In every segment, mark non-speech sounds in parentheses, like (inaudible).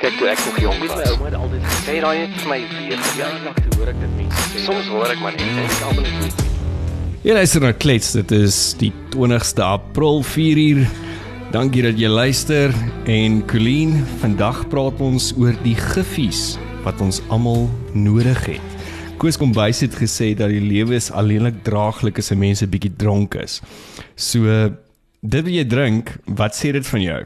Kyk toe ek nog jonk Weet my was. ouma het altyd gesê, Sê daai net vir my weer ja, verjaar. lag toe hoor ek dit mense sê. Soms hoor ek maar net en ek almal net Jy luister na Klets. Dit is die 20ste April 4uur. Dankie dat jy luister en Colleen, vandag praat ons oor die giffies wat ons almal nodig het. Koos Kombuis het gesê dat die lewe is alleenlik draaglik as 'n mens 'n bietjie dronk is. So dit wat jy drink, wat sê dit van jou?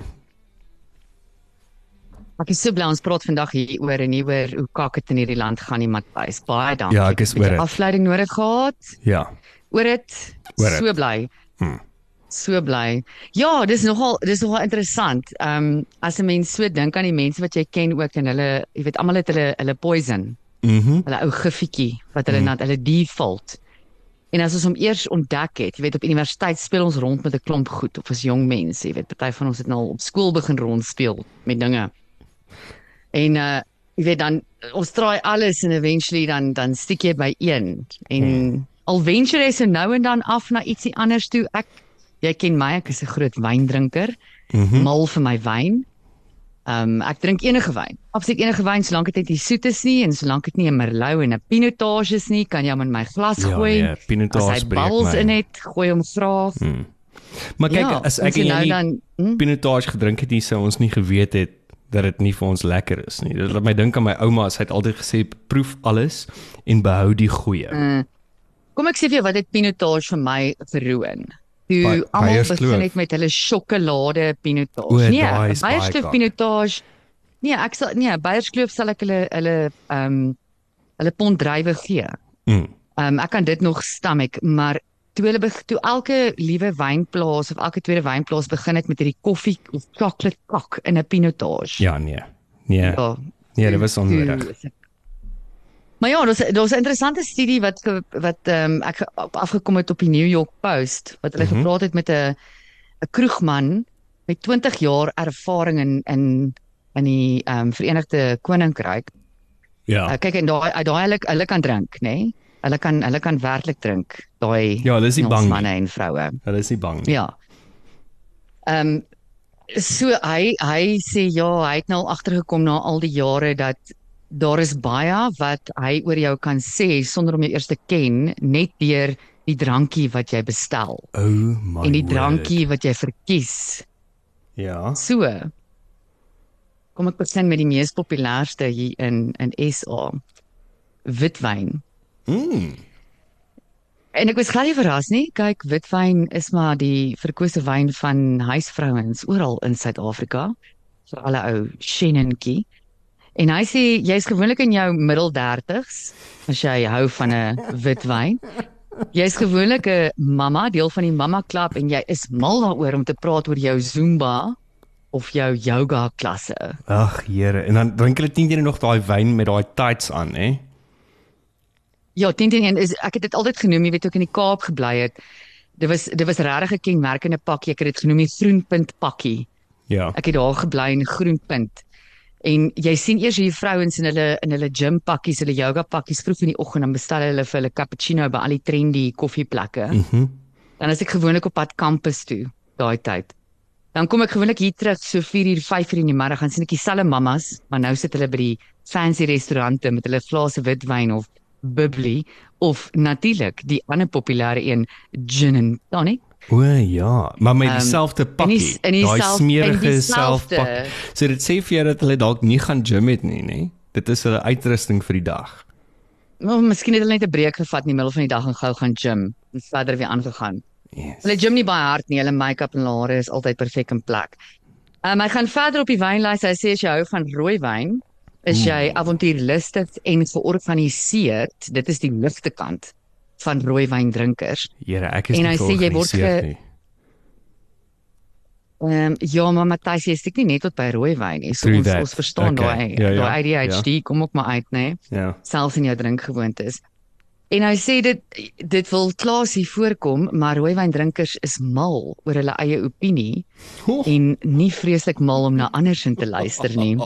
Ek is so bly ons praat vandag hier oor en nie oor hoe kak dit in hierdie land gaan nie Matthys. Baie dankie. Ja, ek is oor dit. Afleiding nodig gehad. Ja. Oor dit. So bly. Hm. So bly. Ja, dis nogal dis nogal interessant. Ehm um, as 'n mens so dink aan die mense wat jy ken ook en hulle, jy weet almal het hulle hulle poison, Mhm. Mm hulle ou giffietjie wat hulle mm. na hulle default. En as ons hom eers ontdek het, jy weet op universiteit speel ons rond met 'n klomp goed of as jong mense, jy weet party van ons het nou al op skool begin rondspeel met dinge. En uh jy weet dan ons draai alles en eventually dan dan stiek jy by een en hmm. al venture jy se nou en dan af na ietsie anders toe. Ek jy ken my, ek is 'n groot wyndrinker. Mm mal vir my wyn. Ehm um, ek drink enige wyn. Absoluut enige wyn solank dit nie soet is nie en solank dit nie 'n merlot en 'n pinotage is nie, kan jy hom in my glas Ja, gooi. nee, pinotage As hy breek bubbles my. in het, gooi hom graag. Mm. Maar kyk, ja, as ek so en jy nou nie dan hm? pinotage gedrink het nie, sou ons nie geweet het dat dit nie vir ons lekker is nie. Dit laat my dink aan my ouma, sy het altyd gesê proef alles en behou die goeie. Mm. Kom ek sê vir jou wat het pinotage vir my verroon. Toe almal begin het met hulle sjokolade pinotage. O, nee, baie Beierskloof kak. pinotage. Nee, ek sal nee, Beierskloof sal ek hulle hulle ehm um, hulle pond drywe gee. Mm. Ehm um, ek kan dit nog stomach, maar toe hulle toe elke liewe wynplaas of elke tweede wynplaas begin het met hierdie koffie of chocolate kak in 'n pinotage. Ja, nee. Nee. Ja, Nee, dit was onnodig. Maar ja, daar's daar's 'n interessante studie wat wat ehm um, ek afgekom het op die New York Post wat hulle mm -hmm. gepraat het met 'n 'n kroegman met 20 jaar ervaring in in in die ehm um, Verenigde Koninkryk. Ja. Uh, kyk en daai daai hulle hulle kan drink, nê? Nee? Hulle kan hulle kan werklik drink. Daai Ja, hulle is nie bang manne en vroue. Hulle is nie bang nie. Ja. Ehm um, so hy hy sê ja, hy het nou agtergekom na al die jare dat daar is baie wat hy oor jou kan sê sonder om jou eers te ken net deur die drankie wat jy bestel O oh my en die word. drankie wat jy verkies. Ja. So. Kom ek begin met die mees populairste hier in in SA. Witwyn. Mm. En ek was glad nie verras nie. Kyk, witwyn is maar die verkose wyn van huisvrouens oral in Suid-Afrika. So alle ou Shannonkie. En hy sê jy's gewoonlik in jou middel 30s as jy hou van 'n witwyn. Jy's gewoonlik 'n mamma, deel van die mamma klub en jy is mal daaroor om te praat oor jou Zumba of jou yoga klasse. Ag, Here. En dan drink hulle teen jy nog daai wyn met daai tights aan, hè? Ja, 1010 is ek het dit altyd genoem, jy weet ook in die Kaap gebly het. Dit was dit was regtig 'n kenmerkende pakkie. Ek het dit genoem die groenpunt pakkie. Ja. Ek het daar gebly in Groenpunt. En jy sien eers hier vrouens in hulle in hulle gym pakkies, hulle yoga pakkies vroeg in die oggend dan bestel hulle vir hulle cappuccino by al die trendy koffieplekke. Mhm. Dan is ek gewoonlik op pad kampus toe daai tyd. Dan kom ek gewoonlik hier terug so 4uur, 5uur in die middag gaan sien ek dieselfde mammas, maar nou sit hulle by die fancy restaurante met hulle glase witwyn of bubbly of natuurlik die ander populêre een gin and tonic. O ja, maar met Ehm, dieselfde die- pakkie. Daai smerige dieselfde- selfpak. So dit sê vir jou dat hulle dalk nie gaan gym het nie, nê? Dit is hulle uitrusting vir die dag. Nou, miskien het hulle net 'n breek gevat in die middel van die dag en gou gaan gym en verder weer aangegaan. Yes. Hulle gym nie baie hard nie, hulle make-up en hare is altyd perfek in plek. Um, hy gaan verder op die wynlys. Hy sê as jy hou van rooi wyn, is jy avontuurlustig en georganiseerd. Dit is die ligte kant van rooi wyndrinkers. Here, ek is En nie hy sê jy word georganiseerd ge- nie. Ehm um, ja, maar Matthys, jy steek nie net tot by rooi wyn nie. So True ons that. ons verstaan Okay. daai Ja, ja, daai ADHD kom ook maar uit, né? Nee? Ja. selfs in jou drinkgewoontes. En hy sê dit dit wil klasie voorkom, maar rooiwyndrinkers is mal oor hulle eie opinie Oh. en nie vreeslik mal om na andersin te luister nie.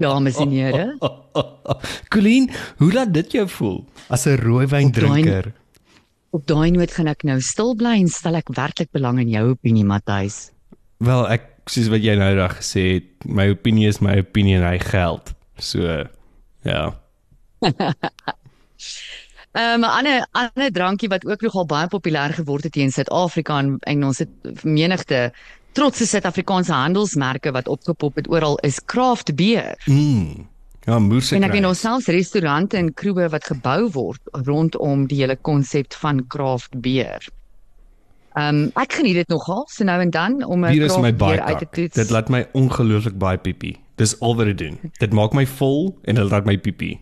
Dames en here, Colleen, hoe laat dit jou voel as 'n rooiwyndrinker? op daai noot gaan ek nou stil bly en stel ek werklik belang in jou opinie, Matthys. Wel, ek soos wat jy nou reg gesê het, my opinie is my opinie en hy geld. So ja. (laughs) Ehm 'n ander ander drankie wat ook nogal baie populêr geword het hier in Suid-Afrika en, en ons het menigte trotse Suid-Afrikaanse handelsmerke wat opgepop het oral is craft beer. Mm. Ja, moerse. En ek weet ons selfs restaurante en kroege wat gebou word rondom die hele konsep van craft beer. Ehm um, ek geniet dit nogal so nou en dan om 'n craft beer uit te toets. Dit laat my ongelooflik baie piepie. Dis al wat dit doen. Dit maak my vol en dit laat my piepie.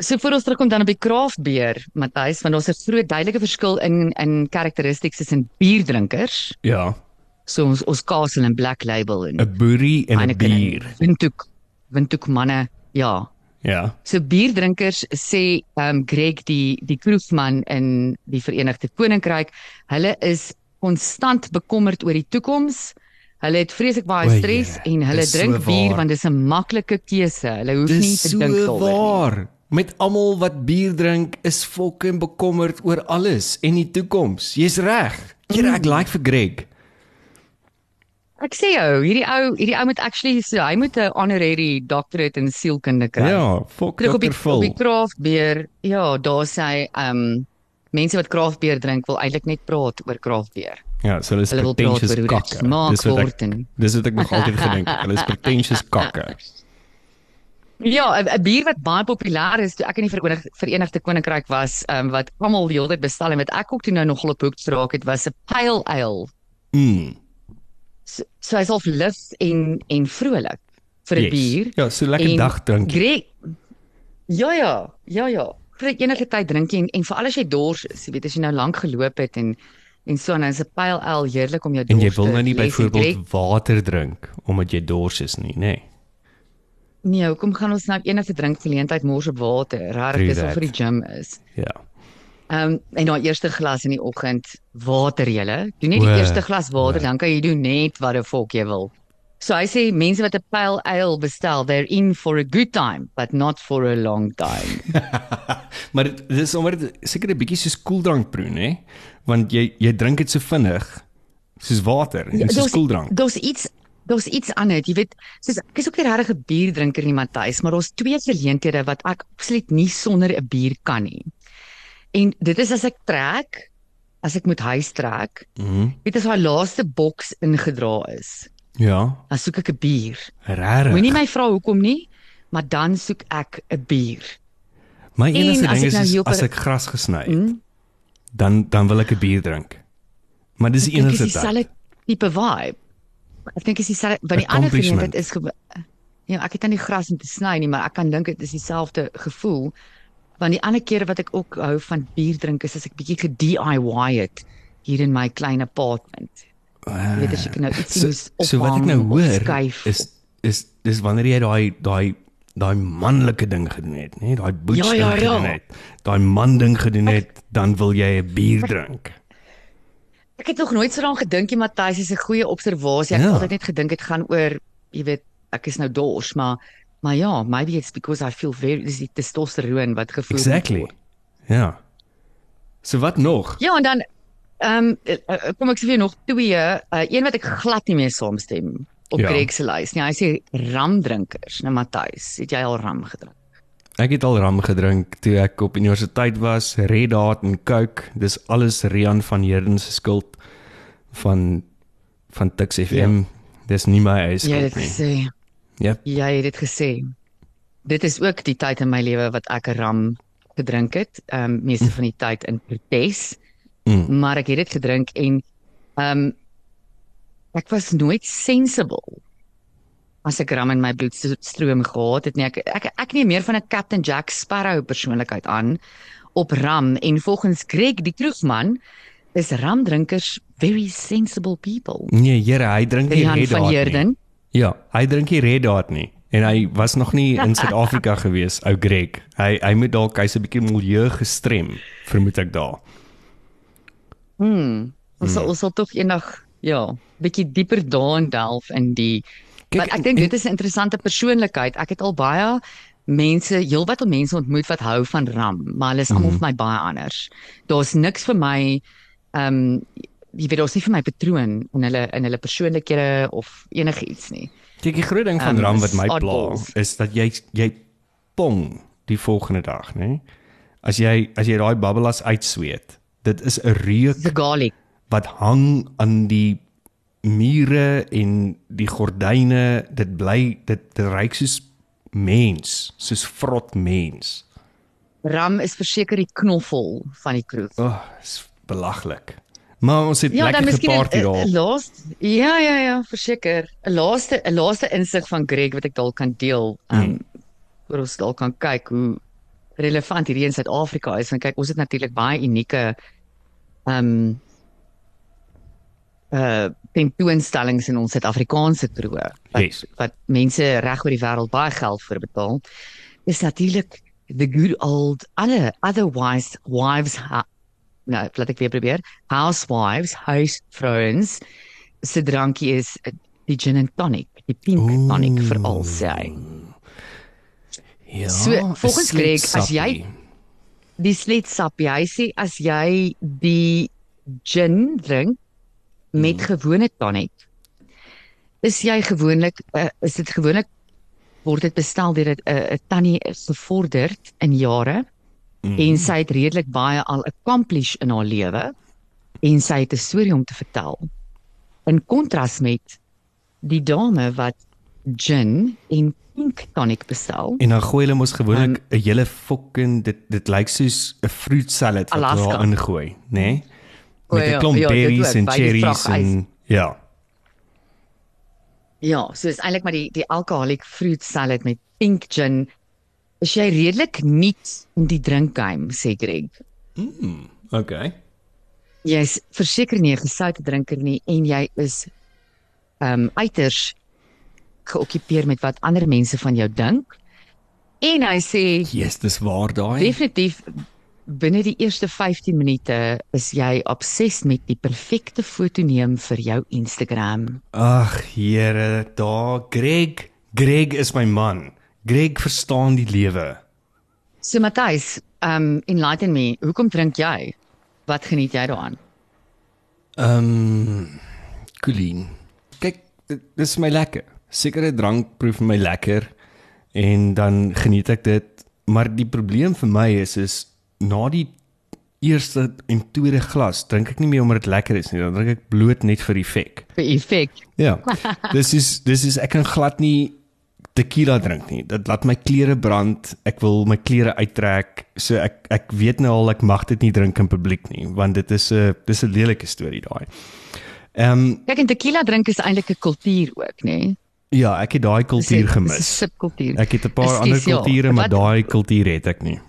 So voor ons terugkom dan op die craft beer, Matthys, want daar's 'n groot duidelike verskil in in characteristics tussen bierdrinkers, Ja, so ons ons Castle en Black Label en 'n boerie en 'n bier. Windhoek Windhoek manne, ja. Ja. So bierdrinkers sê ehm um, Greg die die kroegman in die Verenigde Koninkryk, hulle is konstant bekommerd oor die toekoms. Hulle het vreeslik baie stres Here, en hulle dis so drink bier waar. want dis 'n maklike keuse. Hulle hoef nie Dis te so dink daaroor nie. waar. Met almal wat bier drink is fucking bekommerd oor alles en die toekoms. Jy's reg. Here, ek like vir Greg. Ek sê jou, hierdie ou, hierdie ou moet actually so hy moet 'n honorary doctorate in sielkunde kry. Ja, fuck die Dr. op die Phil. craft beer. Ja, daar sê hy um, mense wat craft beer drink wil eintlik net praat oor craft beer. Ja, so hulle is pretentious kakke. Dis wat ek dis wat ek nog altyd gedink. Hulle is pretentious kakke. (laughs) Ja, 'n bier wat baie populêr is toe ek in die Verenigde, Verenigde Koninkryk was, ehm um, wat almal die hele tyd bestel en wat ek ook toe nou nogal op hoek geraak het, was 'n pale ale. Mm. So, so hy's half lig en en vrolik vir 'n Yes. bier. Ja, so lekker En dagdrankie. Greg. Ja ja, ja ja. Vir enige tyd drink jy en, en veral as jy dors is, jy weet as jy nou lank geloop het en en so en dan is 'n pale ale heerlik om jou dors En te jy wil nou nie en byvoorbeeld water drink omdat jy dors is nie, nê? Nee. Nee, hoekom gaan ons nou enige drinkgeleentheid mors op water? Regtig is al vir die gym is. Ja. Ehm um, en daai eerste glas in die oggend water julle. Doen net die eerste glas water, o. dan kan jy doen net wat 'n fok jy wil. So hy sê mense wat 'n pale ale bestel, they're in for a good time, but not for a long time. (laughs) maar dit is sommer seker 'n bietjie soos koeldrank proe, nê? Want jy jy drink dit so vinnig soos water, en soos daar's- koeldrank. Daar's iets daar's iets anders, jy weet, soos ek is ook nie regtig 'n bierdrinker nie, Matthys, maar daar's twee geleenthede wat ek absoluut nie sonder 'n bier kan nie. En dit is as ek trek, as ek moet huis trek, Mhm. weet as daai laaste boks ingedra is, Ja, dan soek ek 'n bier. regtig. Moenie my vra hoekom nie, maar dan soek ek 'n bier. My En enigste as ding is nou is as ek gras gesny het, Hm? dan dan wil ek 'n bier drink. Maar dis die enigste is dieselfde tyd. tipe vibe. Ek dink is dieselfde, want die ander geleentheid is ja, ek het aan die gras om te sny nie, maar ek kan dink dit is dieselfde gevoel. Want die ander kere wat ek ook hou van bier drink is as ek bietjie ge-DIY het hier in my klein apartment. Jy weet as ek nou ietsie So, moes so wat ek nou hoor skuif is is dis wanneer jy daai daai daai manlike ding gedoen het, nê? Daai butch Ja, ja, ding ja. gedoen het. Daai man ding gedoen het, dan wil jy 'n bier drink. Ek het nog nooit so daaraan gedink nie, Matthys, dis 'n goeie observasie. Ek het Ja. altyd net gedink dit gaan oor, jy weet, ek is nou dors, maar maar ja, maybe it's because I feel very dis die testosteroon wat gevoel Exactly. word. Ja. So wat nog? Ja, en dan ehm um, kom ek sê vir jou nog twee, uh, een wat ek glad nie mee saamstem op ja. Greg se lys nie. Hy sê ramdrinkers. Nou Matthys, het jy al ram gedrink? Ek het al ram gedrink toe ek op universiteit was, Red Hot en Coke. Dis alles Rian van Heerden se skuld van van Tux FM. Ja. Dis nie my eie Jy het skuld dit nie. gesê. Ja. Jy het dit gesê. Dit is ook die tyd in my lewe wat ek ram gedrink het, ehm um, meeste van die tyd in protes. Mm. maar ek het dit gedrink en ehm um, ek was nooit sensible as ek ram in my bloedstroom gehad het nie ek ek ek neem meer van 'n Captain Jack Sparrow persoonlikheid aan op ram en volgens Greg die kroegman is ramdrinkers very sensible people Nee, Here, hy drink nie Red nie. Heerden Ja, hy drink nie Red Hot nie. En hy was nog nie in Suid-Afrika (laughs) gewees, ou Greg. Hy hy moet dalk hy's 'n bietjie milieu gestrem, vermoed ek daar. hmm ons sal Hmm. ons sal tog eendag ja bietjie dieper daarin delf in die Kyk, Maar ek dink dit is 'n interessante persoonlikheid. Ek het al baie mense, heelwat mense ontmoet wat hou van ram, maar hulle is almal Mhm. vir my baie anders. Daar's niks vir my ehm um, jy weet daar's nie vir my patroon in hulle in hulle persoonlikhede of enigiets nie. Kyk, die groot ding van Um, ram wat my pla is dat jy jy pong die volgende dag, né? As jy as jy daai babbelas uitsweet, dit is 'n reuk The garlic. wat hang aan die mure en die gordyne. Dit bly dit, dit ryk soos mens, soos vrot mens. Ram is verseker die knoffel van die kroeg. O, oh, is belaglik. Maar ons het Ja, lekker 'n daar. laaste Ja, ja, ja, verseker. 'n Laaste 'n laaste insig van Greg wat ek dalk kan deel. Um Hmm. oor ons dalk kan kyk hoe relevant hierdie in Suid-Afrika is. Want kyk, ons het natuurlik baie unieke um uh tentoonstellings in ons Suid-Afrikaanse kroë wat Yes. wat mense reg oor die wêreld baie geld vir betaal. Is natuurlik the good old other otherwise wives nou laat ek weer probeer housewives huisvrouens se drankie is die gin and tonic die pink Ooh. tonic veral sê hy Ja. So, volgens Greg, as jy- die sletsap hy sê as jy die gin drink met Hmm. gewone tonic is jy gewoonlik uh, is dit gewoonlik word dit bestel deur 'n 'n tannie gevorderd in jare Mm. en sy het redelik baie al accomplish in haar lewe en sy het 'n storie om te vertel. In kontras met die dame wat gin en pink tonic bestel. En dan gooi hulle mos gewoonlik Um, 'n hele fucking dit dit lyk soos 'n fruit salad wat hulle ingooi, né? Nee? O Met 'n ja, klomp ja, berries ook, en cherries en ja. Ja, so is eintlik maar die die alcoholic fruit salad met pink gin. Is jy redelik nuut in die drinkgame, sê Greg. Mm, okay. Jy's verseker nie 'n gesoute drinker nie en jy is ehm um, uiters geokkupeer met wat ander mense van jou dink. En hy sê Yes, dis waar daai. definitief binne die eerste 15 minute is jy obsessed met die perfekte foto neem vir jou Instagram. Ag, Here, daar Greg, Greg is my man. Greg verstaan die lewe. So Matthys, um enlighten me, hoekom drink jy? Wat geniet jy daaraan? Ehm um, Colleen. Kyk, dit dis vir my lekker. Sekere drank proef my lekker en dan geniet ek dit, maar die probleem vir my is is na die eerste en tweede glas drink ek nie meer omdat dit lekker is nie, dan drink ek bloot net vir effek. Vir effek. Ja. (laughs) dis is dis is ek kan glad nie tequila drink nie. Dit laat my klere brand. Ek wil my klere uittrek. So ek ek weet nou al ek mag dit nie drink in publiek nie, want dit is 'n dis 'n lelike storie daai. Ehm um, Kyk, en tequila drink is eintlik 'n kultuur ook, nê? Nee? ja, ek het daai kultuur Dis 'n gemis. subkultuur. Ek het 'n paar Ekskuus, ander ja. kulture, maar Wat- daai kultuur het ek nie.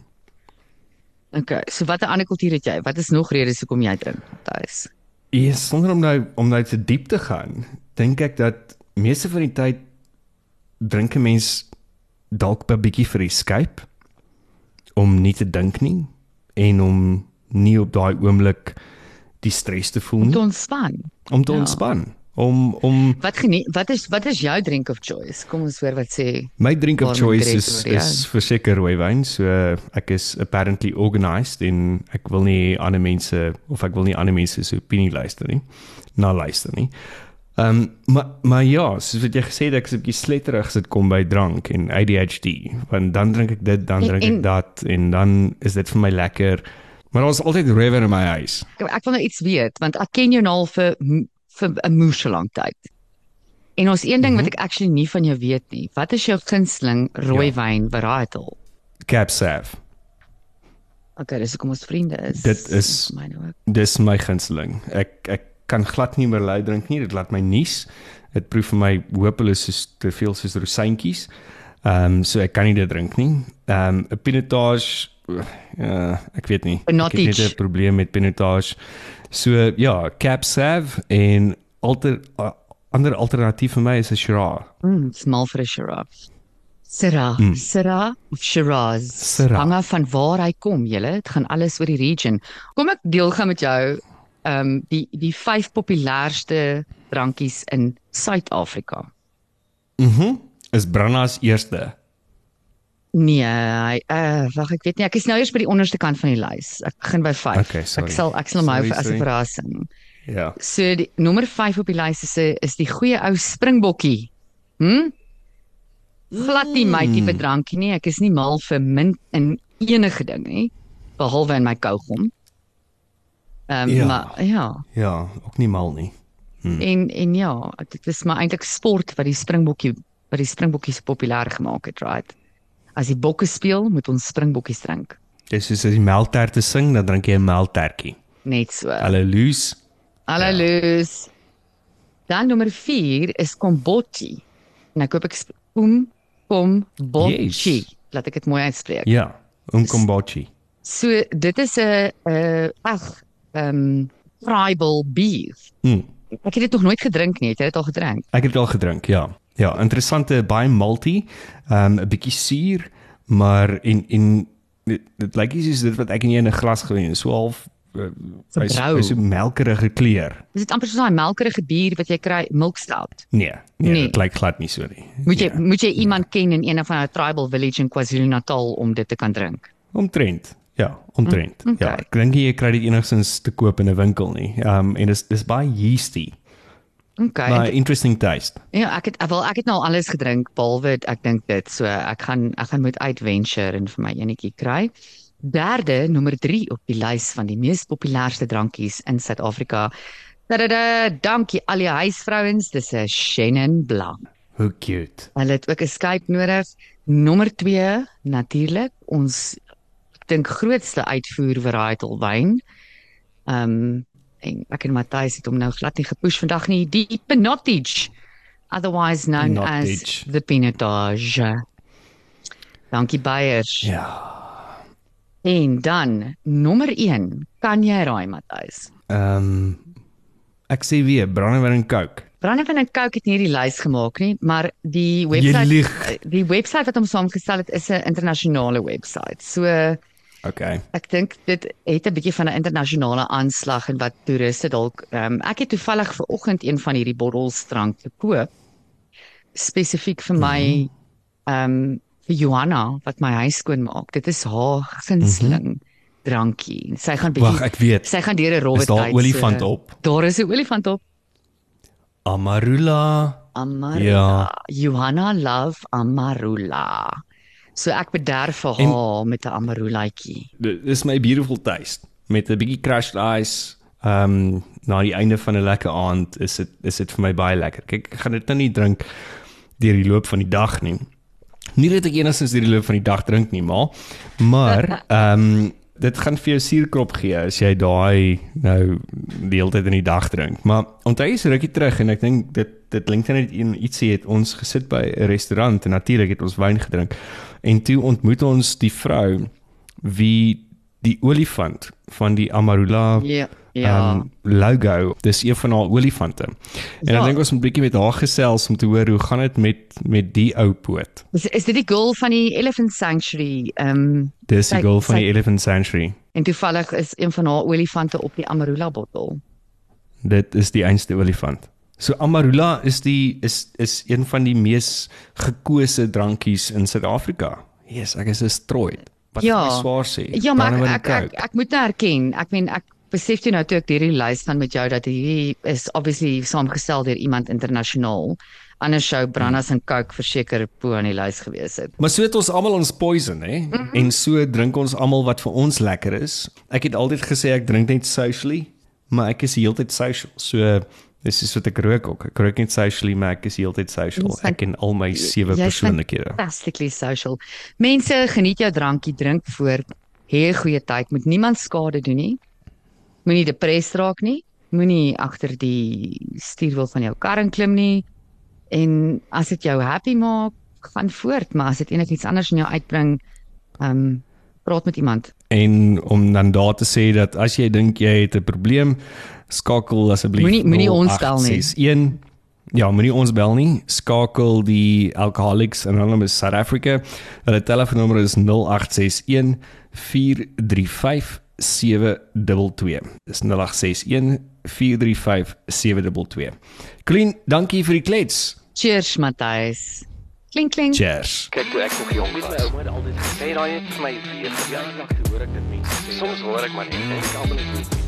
Okay, so watter ander kultuur het jy? Wat is nog redes hoekom jy drink, Matthys? Ja, sonder om nou om nou te diep te gaan, dink ek dat meeste van die tyd drink 'n mens dalk 'n bietjie vir escape om nie te dink nie en om nie op daai oomblik die stres te voel Om nie, te ontspan. om te ja. ontspan, om om Wat geniet wat is wat is jou drink of choice? Kom ons hoor wat sê. My drink of choice is oor jou? is verseker rooiwyn. So uh, ek is apparently organised en ek wil nie ander mense of ek wil nie ander mense se opinie luister nie. Na luister nie. Ehm um, maar maar ja, soos wat jy gesê het ek is 'n bietjie sletterig as dit kom by drank en ADHD. Want dan drink ek dit, dan En- drink en- ek dat en dan is dit vir my lekker. Maar ons altyd rooiwyn in my huis. Ek, ek wil nou iets weet want ek ken jou nou al vir vir 'n moeë lank tyd. En ons een ding Mhm. wat ek actually nie van jou weet nie. Wat is jou gunsteling rooiwyn varietal? Cab Sav. Okay, dis hoekom ons vriende is. Dit is- Vir my nou ook. Dis my gunsteling. Ek ek kan glad nie Merlot drink nie. Dit laat my nies. Dit proef vir my hopeloos soos te veel soos rosyntjies. Ehm um, so ek kan nie dit drink nie. Ehm um, 'n pinotage ja, ek weet nie. Ek het net. 'n probleem met pinotage. So ja, Cab Sav en alter uh, ander alternatief vir my is 'n Shiraz. Mm, smal vir 'n Shiraz. Syrah, Mm. Syrah of Shiraz. Syrah. Hang af van waar hy kom, julle. Dit gaan alles oor die region. Kom ek deel gaan met jou ehm um, die die vyf populairste drankies in Suid-Afrika. Mhm. Mm is Branna's eerste. Nee, hy uh wag ek weet nie. Ek is nou eers by die onderste kant van die lys. Ek begin by 5. Okay, sorry. Ek sal ek sal hom hou vir as 'n verrassing. Ja. So die nommer 5 op die lys is 'n- is die goeie ou springbokkie. Hm? Glad nie my tipe drankie nie. Ek is nie mal vir min in enige ding nie, behalwe in my kougom. Ehm um, Ja. maar ja, Ja, ook nie mal nie. en en ja, dit is maar eintlik sport wat die springbokkie wat die springbokkies populêr gemaak het, right? As die bokke speel, moet ons springbokkies drink. Dis soos as jy melkterte sing, dan drink jy 'n melktertjie. Net so. Halleluus. Halleluus. Dan nommer 4 is kombotti. En ek hoop ek sp- kom kom botchi. Yes. Laat ek dit mooi uitspreek. Ja, umkombochi. So dit is 'n 'n ag ehm tribal beer. Hm. Ek het dit nog nooit gedrink nie. Het jy dit al gedrink? Ek het dit al gedrink, ja. Ja, interessante baie malty, ehm 'n bietjie suur, maar en en dit, dit lyk soos dit wat ek in 'n glas gewen het, so half uh, hy's Verbrou. hy's so melkerige kleur. Dis dit amper soos daai melkerige bier wat jy kry, milk stout. Nee, nee, Nee. dit lyk glad nie so nie. Moet jy Nee. moet jy iemand ken in een van 'n tribal village in KwaZulu-Natal om dit te kan drink? Omtrent. Ja, omtrent. Mm, okay. Ja, ek dink jy kry dit enigstens te koop in 'n winkel nie. Ehm um, en dis dis baie yeasty. Okay. Maar interesting taste. Ja, ek het wel ek het nou al alles gedrink behalwe ek dink dit. So ek gaan ek gaan moet adventure en vir my enetjie kry. Derde, nommer 3 op die lys van die mees populairste drankies in Suid-Afrika. Tadada, dankie al die huisvrouens, dis 'n Chenin Blanc. Hoe cute. Hulle het ook 'n Skype nodig. Nommer 2 natuurlik ons dink grootste uitvoer varietal wyn. Ehm um, en ek en Matthys het hom nou glad nie gepush vandag nie. Die Pinotage, otherwise known Pinotage. as the Pinotage. Dankie Beyers. Ja. En dan nommer 1, kan jy raai Matthys? Ehm um, ek sê weer brandewyn en coke. Brandewyn en Coke het nie hierdie lys gemaak nie, maar die webwerf die webwerf wat hom saamgestel het is 'n internasionale webwerf. So Okay. ek dink dit het 'n bietjie van 'n internasionale aanslag en wat toeriste dalk um, ek het toevallig ver oggend een van hierdie bottels drank gekoop spesifiek vir my ehm um, vir Johanna wat my huis skoon maak. Dit is haar gunsteling drankie. Sy gaan bietjie Wag, ek weet. sy gaan deur 'n rowwe Is daar tyd. olifant so, op? Daar is 'n olifant op. Amarula. Amarula. Ja. Johanna love Amarula. So ek bederf vir haar met 'n Amarulaatjie. Dit is my beautiful taste met 'n bietjie crushed ice. Ehm um, na die einde van 'n lekker aand is dit is dit vir my baie lekker. Kyk, ek gaan dit nou nie drink deur die loop van die dag nie. Nie dat ek enigstens deur die loop van die dag drink nie, maar maar (laughs) ehm um, dit gaan vir jou suurkrop gee as jy daai nou die hele tyd in die dag drink. Maar onthou so rukkie terug en ek dink dit dit klink net ietsie het ons gesit by 'n restaurant en natuurlik het ons wyn gedrink. En toe ontmoet ons die vrou wie die olifant van die Amarula Ja. Ja. um, logo. Dis een van haar olifante. En Ja. ek dink ons moet 'n bietjie met haar gesels om te hoor hoe gaan dit met met die ou poot. Is, is dit die girl van die Elephant Sanctuary? Ehm um, Dis die girl van sy- die Elephant Sanctuary. en toevallig is een van haar olifante op die Amarula bottel. Dit is die einste olifant. So Amarula is die is is een van die mees gekose drankies in Suid-Afrika. Yes, ek is destroyed. Wat Ja. ja, swaar sê. Ja, maar ek ek, ek ek moet nou erken, ek meen ek besef jy nou toe ek hierdie lys gaan met jou dat hierdie is obviously saamgestel deur iemand internasionaal. Anders sou Brandas en Coke verseker bo aan die lys gewees het. Maar so het ons almal ons poison, hè? Mm -hmm. En so drink ons almal wat vir ons lekker is. Ek het altyd gesê ek drink net socially, maar ek is heeltyd social. So dis is wat ek rook ook. Ek rook net socially, maar ek is heeltyd social. Ek en al my sewe persoonlikhede. Fantastically social. Mense, geniet jou drankie, drink voor, hê 'n goeie tyd, moet niemand skade doen nie. Moenie depressed raak nie. Moenie agter die stuurwiel van jou kar klim nie. En as dit jou happy maak, gaan voort, maar as dit enigiets anders in jou uitbring, ehm um, praat met iemand. En om dan daar te sê dat as jy dink jy het 'n probleem, skakel asseblief Moenie- moenie ons bel nie. 0861 Ja, moenie ons bel nie. Skakel die Alcoholics Anonymous South Africa. Hulle telefoonnommer is 0861 435 722. Dis 0861 435 722. Clean, dankie vir die klets. Cheers, Matthys. Klink klink. Cheers. Kyk toe ek nog jong was, my ouma het altyd gesê daai het vir my weer verjaardag toe hoor ek dit mense sê. Soms hoor ek maar net en ek almal net